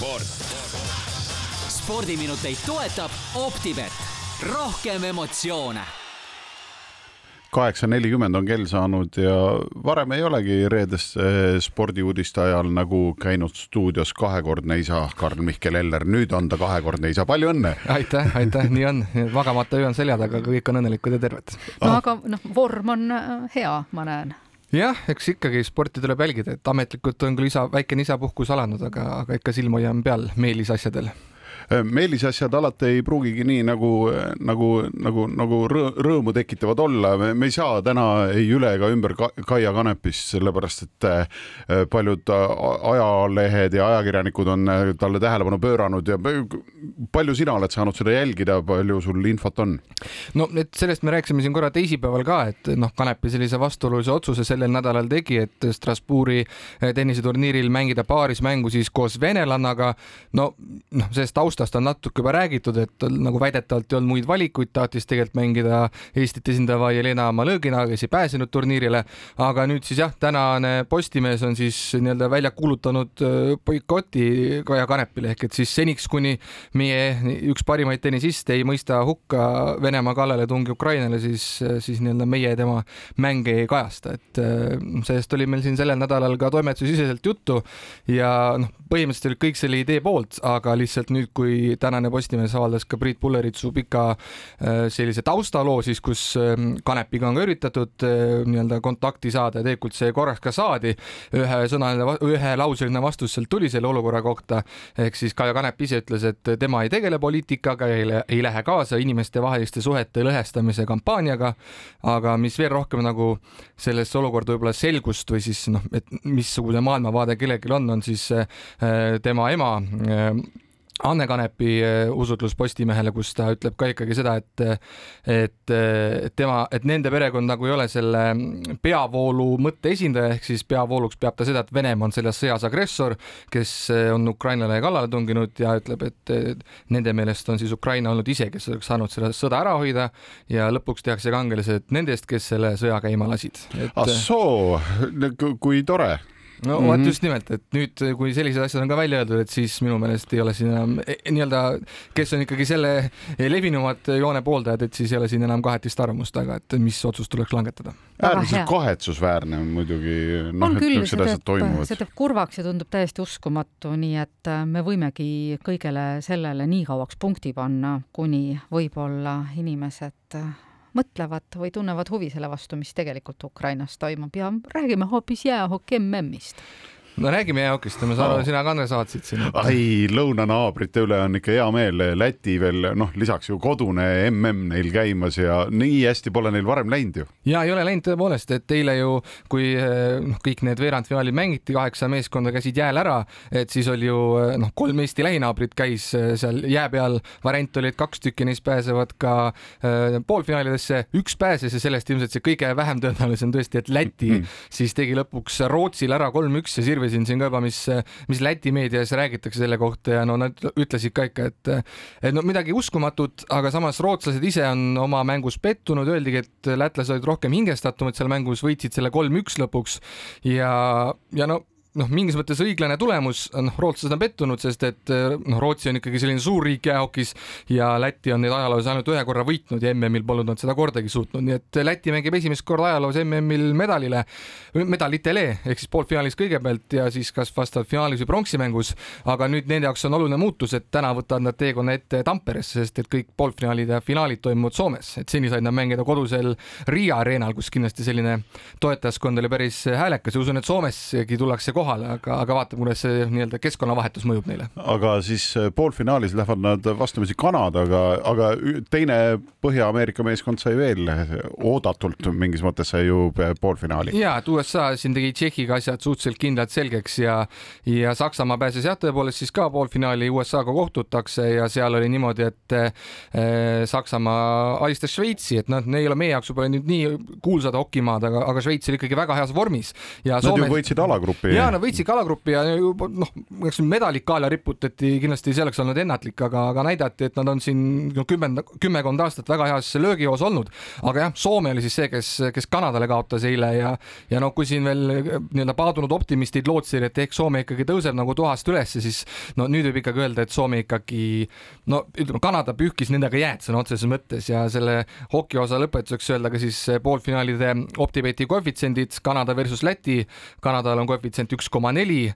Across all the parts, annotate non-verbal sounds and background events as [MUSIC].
sport. spordiminuteid toetab Optibet, rohkem emotsioone. Kaheksa nelikümmend on kell saanud ja varem ei olegi reedeste spordiuudiste ajal nagu käinud stuudios kahekordne isa Karl-Mihkel Eller, nüüd on ta kahekordne isa, palju õnne! aitäh, aitäh, nii on, magamata öö on selja taga, aga kõik on õnnelikud ja terved. no aga noh, vorm on äh, hea, ma näen jah, eks ikkagi sporti tuleb jälgida, et ametlikult on küll isa, väikene isapuhkus alanud, aga, aga ikka silm hoiame peal meelisasjadel meelisasjad alati ei pruugigi nii nagu, nagu, nagu, nagu rõõmu tekitavad olla. me ei saa täna ei üle ega ümber Kaia Kanepist, sellepärast et äh, paljud ajalehed ja ajakirjanikud on äh, talle tähelepanu pööranud ja palju sina oled saanud seda jälgida, palju sul infot on? no et sellest me rääkisime siin korra teisipäeval ka, et noh, Kanepi sellise vastuolulise otsuse sellel nädalal tegi, et Strasbourgi tenniseturniiril mängida paarismängu siis koos venelannaga. no noh, sellest taustast taustast on natuke juba räägitud, et nagu väidetavalt ei olnud muid valikuid, tahtis tegelikult mängida Eestit esindava Jelena Malõgina, kes ei pääsenud turniirile, aga nüüd siis jah, tänane Postimees on siis nii-öelda välja kuulutanud äh, boikoti Kaja Kanepile. Ehk et siis seniks, kuni meie üks parimaid tennisiste ei mõista hukka Venemaa kallaletungi Ukrainale, siis, siis nii-öelda meie tema mänge ei kajasta, et äh, sellest oli meil siin sellel nädalal ka toimetusesiseselt juttu ja noh, põhimõtteliselt olid kõik selle idee poolt, aga lihtsalt nüüd, kui kui tänane Postimees avaldas ka Priit Pulleritsu pika äh, sellise taustaloo siis, kus ähm, Kanepiga on ka üritatud äh, nii-öelda kontakti saada ja tegelikult see korraks ka saadi. ühe sõnaline, ühelauseline vastus sealt tuli selle olukorra kohta. ehk siis Kaja Kanep ise ütles, et tema ei tegele poliitikaga, ei lähe kaasa inimestevaheliste suhete lõhestamise kampaaniaga. aga mis veel rohkem nagu sellesse olukorda võib-olla selgust või siis noh, et missugune maailmavaade kellelgi on, on siis äh, tema ema Anne Kanepi äh, usutlus Postimehele, kus ta ütleb ka ikkagi seda, et et tema, et nende perekond nagu ei ole selle peavoolu mõtte esindaja, ehk siis peavooluks peab ta seda, et Venemaa on selles sõjas agressor, kes äh, on Ukrainale kallale tunginud ja ütleb, et nende meelest on siis Ukraina olnud ise, kes oleks saanud seda sõda ära hoida ja lõpuks tehakse kangelased nendest, kes selle sõja käima lasid. Et.... ah soo, kui tore no mm -hmm. vot just nimelt, et nüüd, kui sellised asjad on ka välja öeldud, et siis minu meelest ei ole siin enam e, nii-öelda, kes on ikkagi selle levinumad joone pooldajad, et siis ei ole siin enam kahetist arvamust, aga et mis otsus tuleks langetada. äärmiselt kahetsusväärne on muidugi noh, et niisugused asjad toimuvad. see teeb kurvaks ja tundub täiesti uskumatu, nii et äh, me võimegi kõigele sellele nii kauaks punkti panna, kuni võib-olla inimesed äh, mõtlevad või tunnevad huvi selle vastu, mis tegelikult Ukrainas toimub ja räägime hoopis jäähoki MM-ist no räägime jäähokist, ma saan aru, sina ka saatsid siin. ai, lõunanaabrite üle on ikka hea meel, Läti veel noh, lisaks ju kodune mm neil käimas ja nii hästi pole neil varem läinud ju. ja ei ole läinud tõepoolest, et eile ju, kui noh, kõik need veerandfinaalid mängiti, kaheksa meeskonda käisid jääl ära, et siis oli ju noh, kolm Eesti lähinaabrit käis eh, seal jää peal, variant oli, et kaks tükki neist pääsevad ka äh, poolfinaalidesse, üks pääses ja sellest ilmselt see kõige vähem tõenäoline on tõesti, et Läti mm -hmm. siis tegi lõpuks Rootsil ära kolm-üks ja sirvis lugesin siin ka juba, mis, mis Läti meedias räägitakse selle kohta ja no nad ütlesid ka ikka, et, et no midagi uskumatut, aga samas rootslased ise on oma mängus pettunud, öeldigi, et lätlased olid rohkem hingestatumad seal mängus, võitsid selle kolm-üks lõpuks. Ja, ja no noh, mingis mõttes õiglane tulemus, noh, rootslased on pettunud, sest et noh, Rootsi on ikkagi selline suur riik jäähokis ja Läti on neid ajaloos ainult ühe korra võitnud ja MM-il polnud nad seda kordagi suutnud, nii et Läti mängib esimest korda ajaloos MM-il medalile, medalitele ehk siis poolfinaalis kõigepealt ja siis kas vastavalt finaalis või pronksi-mängus, aga nüüd nende jaoks on oluline muutus, et täna võtavad nad teekonna ette Tamperesse, sest et kõik poolfinaalid ja finaalid toimuvad Soomes, et seni said nad mängida kodusel Riia areenal, kus kindlasti selline toetajaskond oli päris häälekas ja usun, et Soomessegi tullakse kohale, aga, aga vaatame, kuidas see nii-öelda keskkonnavahetus mõjub neile. aga siis äh, poolfinaalis lähevad nad vastamisi Kanadaga, aga teine Põhja-Ameerika meeskond sai veel oodatult mingis mõttes sai ju poolfinaali. ja, et USA siin tegi Tšehhiga asjad suhteliselt kindlalt selgeks ja, ja Saksamaa pääses jah, tõepoolest siis ka poolfinaali USA-ga kohtutakse ja seal oli niimoodi, et äh, Saksamaa alistas Šveitsi, et noh, neil ei ole meie jaoks võib-olla nüüd nii kuulsad hokimaad, aga, aga Šveits oli ikkagi väga heas vormis. Nad Soomes... ju võitsid alagrupi. ja, ja nad võitsid kalagrupi ja noh, eks medalid kaela riputati, kindlasti see oleks olnud ennatlik, aga, aga näidati, et nad on siin no, kümmend, kümmekond aastat väga heas löögijoos olnud. aga jah, Soome oli siis see, kes, kes Kanadale kaotas eile ja, ja noh, kui siin veel nii-öelda paadunud optimistid lootsid, et ehk Soome ikkagi tõuseb nagu tuhast ülesse, siis no nüüd võib ikkagi öelda, et Soome ikkagi no ütleme, Kanada pühkis nendega jääd sõna otseses mõttes ja selle hokiosa lõpetuseks öelda ka siis poolfinaalide OpTibeti koefitsiendid Kanada versus Läti. Kanadal on koefitsient üks koma neli,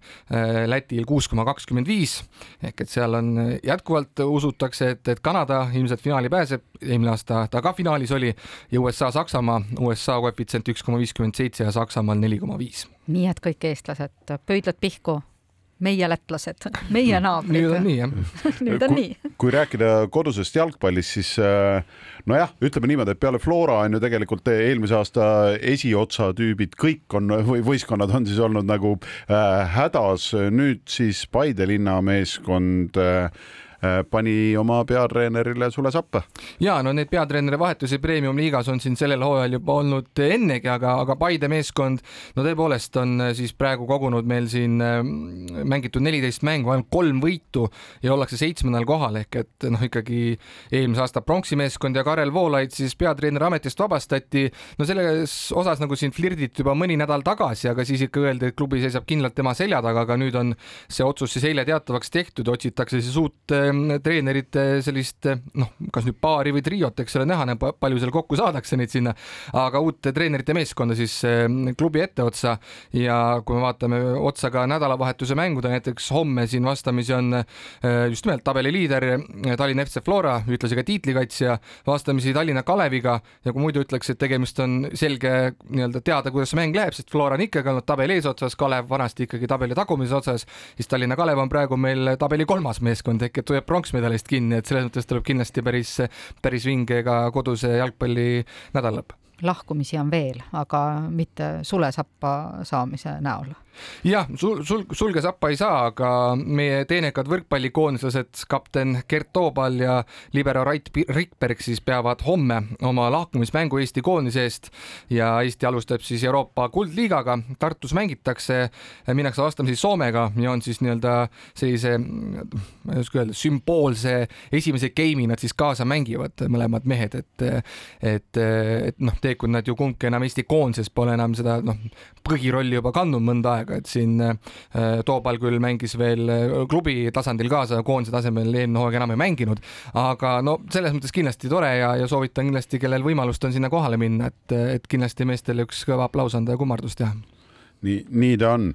Lätil kuus koma kakskümmend viis. Ehk et seal on jätkuvalt usutakse, et, et Kanada ilmselt finaali pääseb, eelmine aasta ta ka finaalis oli ja USA, Saksamaa, USA koefitsient üks koma viiskümmend seitse ja Saksamaal neli koma viis. nii et kõik eestlased, pöidlad pihku meie lätlased, meie naabrid. nüüd on nii jah [LAUGHS] nüüd on nii. kui rääkida kodusest jalgpallist, siis äh, nojah, ütleme niimoodi, et peale Flora on ju tegelikult eelmise aasta esiotsa tüübid kõik on või võistkonnad on siis olnud nagu äh, hädas, nüüd siis Paide linna meeskond Äh, pani oma peatreenerile sule sappa. ja no neid peatreeneri vahetusi premium-liigas on siin sellel hooajal juba olnud ennegi, aga, aga Paide meeskond no tõepoolest on äh, siis praegu kogunud meil siin äh, mängitud neliteist mängu, ainult kolm võitu ja ollakse seitsmendal kohal ehk et noh, ikkagi eelmise aasta pronksi meeskond ja Karel Voolaid siis peatreeneri ametist vabastati. no selles osas nagu siin flirditi juba mõni nädal tagasi, aga siis ikka öeldi, et klubi seisab kindlalt tema selja taga, aga nüüd on see otsus siis eile teatavaks tehtud, otsitakse siis uut treenerite sellist noh, kas nüüd paari või triot, eks ole, näha, palju seal kokku saadakse neid sinna, aga uut treenerite meeskonda siis eh, klubi etteotsa. Ja kui me vaatame otsa ka nädalavahetuse mängude, näiteks homme siin vastamisi on eh, just nimelt tabeli liider eh, Tallinna FC Flora, ühtlasi ka tiitlikaitsja, vastamisi Tallinna Kaleviga. Ja kui muidu ütleks, et tegemist on selge nii-öelda teada, kuidas mäng läheb, sest Flora on ikkagi olnud tabeli eesotsas, Kalev vanasti ikkagi tabeli tagumises otsas, siis Tallinna Kalev on praegu meil tabeli kolmas meeskond. Ehk et hoiab pronksmedalist kinni, et selles mõttes tuleb kindlasti päris, päris vinge ka koduse jalgpalli nädallõpp lahkumisi on veel, aga mitte sulesappa saamise näol jah, sul, sul, sulge sappa ei saa, aga meie teenekad võrkpallikoondislased, kapten Gert Toobal ja libero Rait Rikberg siis peavad homme oma lahkumismängu Eesti koondise eest ja Eesti alustab siis Euroopa kuldliigaga. Tartus mängitakse, minnakse vastama siis Soomega ja on siis nii-öelda sellise, ma ei oska öelda, sümboolse esimese game'i nad siis kaasa mängivad, mõlemad mehed, et et, et noh, tegelikult nad ju kumbki enam Eesti koondises pole enam seda noh, põhirolli juba kandnud mõnda aega aega, et siin äh, Toobal küll mängis veel äh, klubi tasandil kaasa, koondise tasemel eelmine hooaeg enam ei mänginud, aga no selles mõttes kindlasti tore ja, ja soovitan kindlasti, kellel võimalust on sinna kohale minna, et, et kindlasti meestele üks kõva aplaus anda ja kummardust teha. Nii, nii ta on.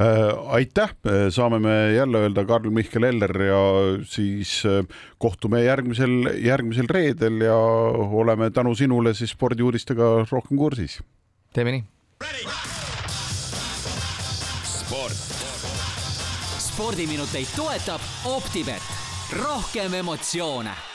Äh,. aitäh, saame me jälle öelda Karl-Mihkel Eller ja siis äh, kohtume järgmisel, järgmisel reedel ja oleme tänu sinule siis spordiuudistega rohkem kursis. teeme nii. Spordiminuteid toetab Optibet, rohkem emotsioone